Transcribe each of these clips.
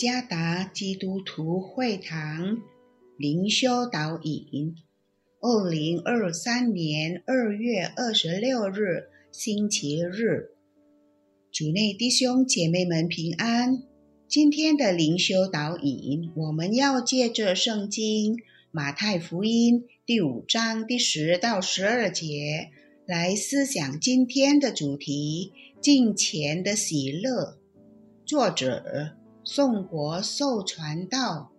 耶加达基督徒会堂灵修导引，二零二三年二月二十六日星期日，主内弟兄姐妹们平安。今天的灵修导引，我们要借着圣经马太福音第五章第十到十二节来思想今天的主题：敬虔的喜乐。作者。宋国受传道，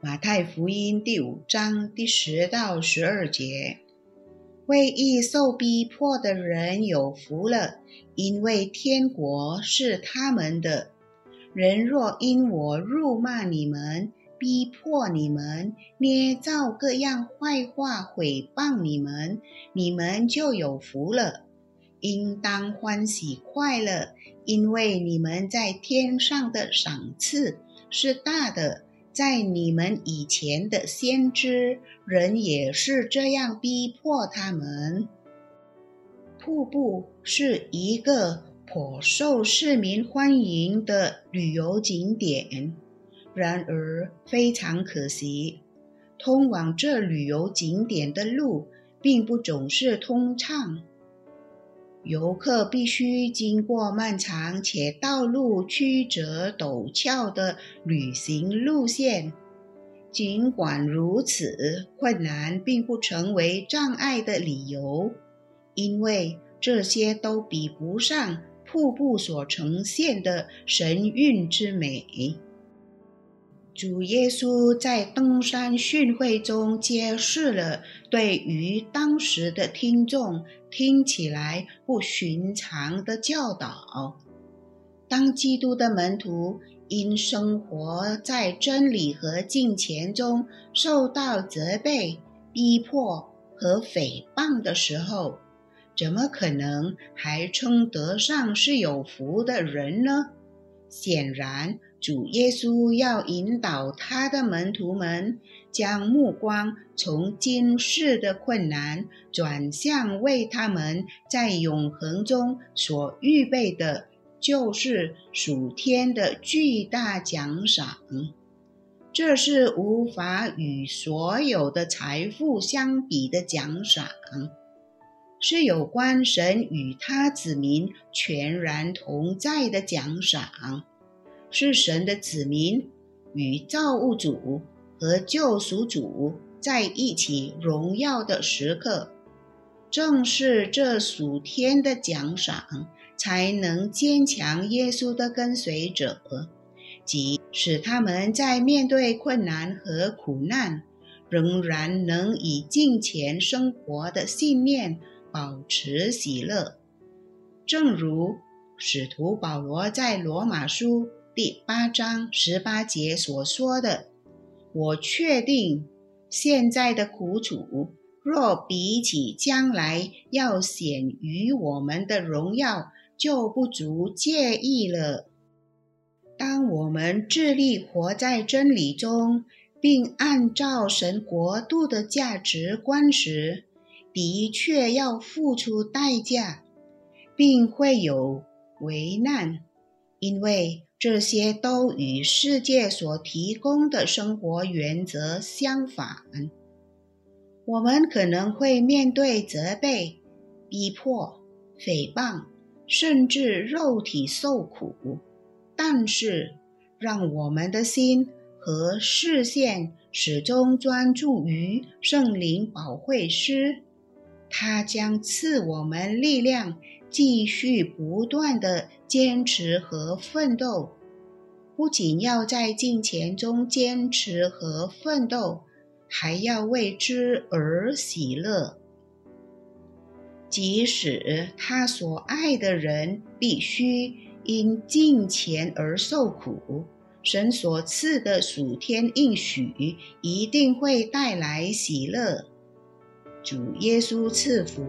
马太福音第五章第十到十二节：为义受逼迫的人有福了，因为天国是他们的。人若因我辱骂你们、逼迫你们、捏造各样坏话毁谤你们，你们就有福了。应当欢喜快乐，因为你们在天上的赏赐是大的。在你们以前的先知人也是这样逼迫他们。瀑布是一个颇受市民欢迎的旅游景点，然而非常可惜，通往这旅游景点的路并不总是通畅。游客必须经过漫长且道路曲折陡峭的旅行路线。尽管如此，困难并不成为障碍的理由，因为这些都比不上瀑布所呈现的神韵之美。主耶稣在登山训会中揭示了对于当时的听众听起来不寻常的教导。当基督的门徒因生活在真理和敬虔中受到责备、逼迫和诽谤的时候，怎么可能还称得上是有福的人呢？显然。主耶稣要引导他的门徒们，将目光从今世的困难转向为他们在永恒中所预备的，就是属天的巨大奖赏。这是无法与所有的财富相比的奖赏，是有关神与他子民全然同在的奖赏。是神的子民与造物主和救赎主在一起荣耀的时刻，正是这属天的奖赏，才能坚强耶稣的跟随者，即使他们在面对困难和苦难，仍然能以敬虔生活的信念保持喜乐。正如使徒保罗在罗马书。第八章十八节所说的：“我确定现在的苦楚，若比起将来要显于我们的荣耀，就不足介意了。当我们致力活在真理中，并按照神国度的价值观时，的确要付出代价，并会有危难，因为。”这些都与世界所提供的生活原则相反。我们可能会面对责备、逼迫、诽谤，甚至肉体受苦。但是，让我们的心和视线始终专注于圣灵保惠师，他将赐我们力量。继续不断的坚持和奋斗，不仅要在金钱中坚持和奋斗，还要为之而喜乐。即使他所爱的人必须因金钱而受苦，神所赐的属天应许一定会带来喜乐。主耶稣赐福。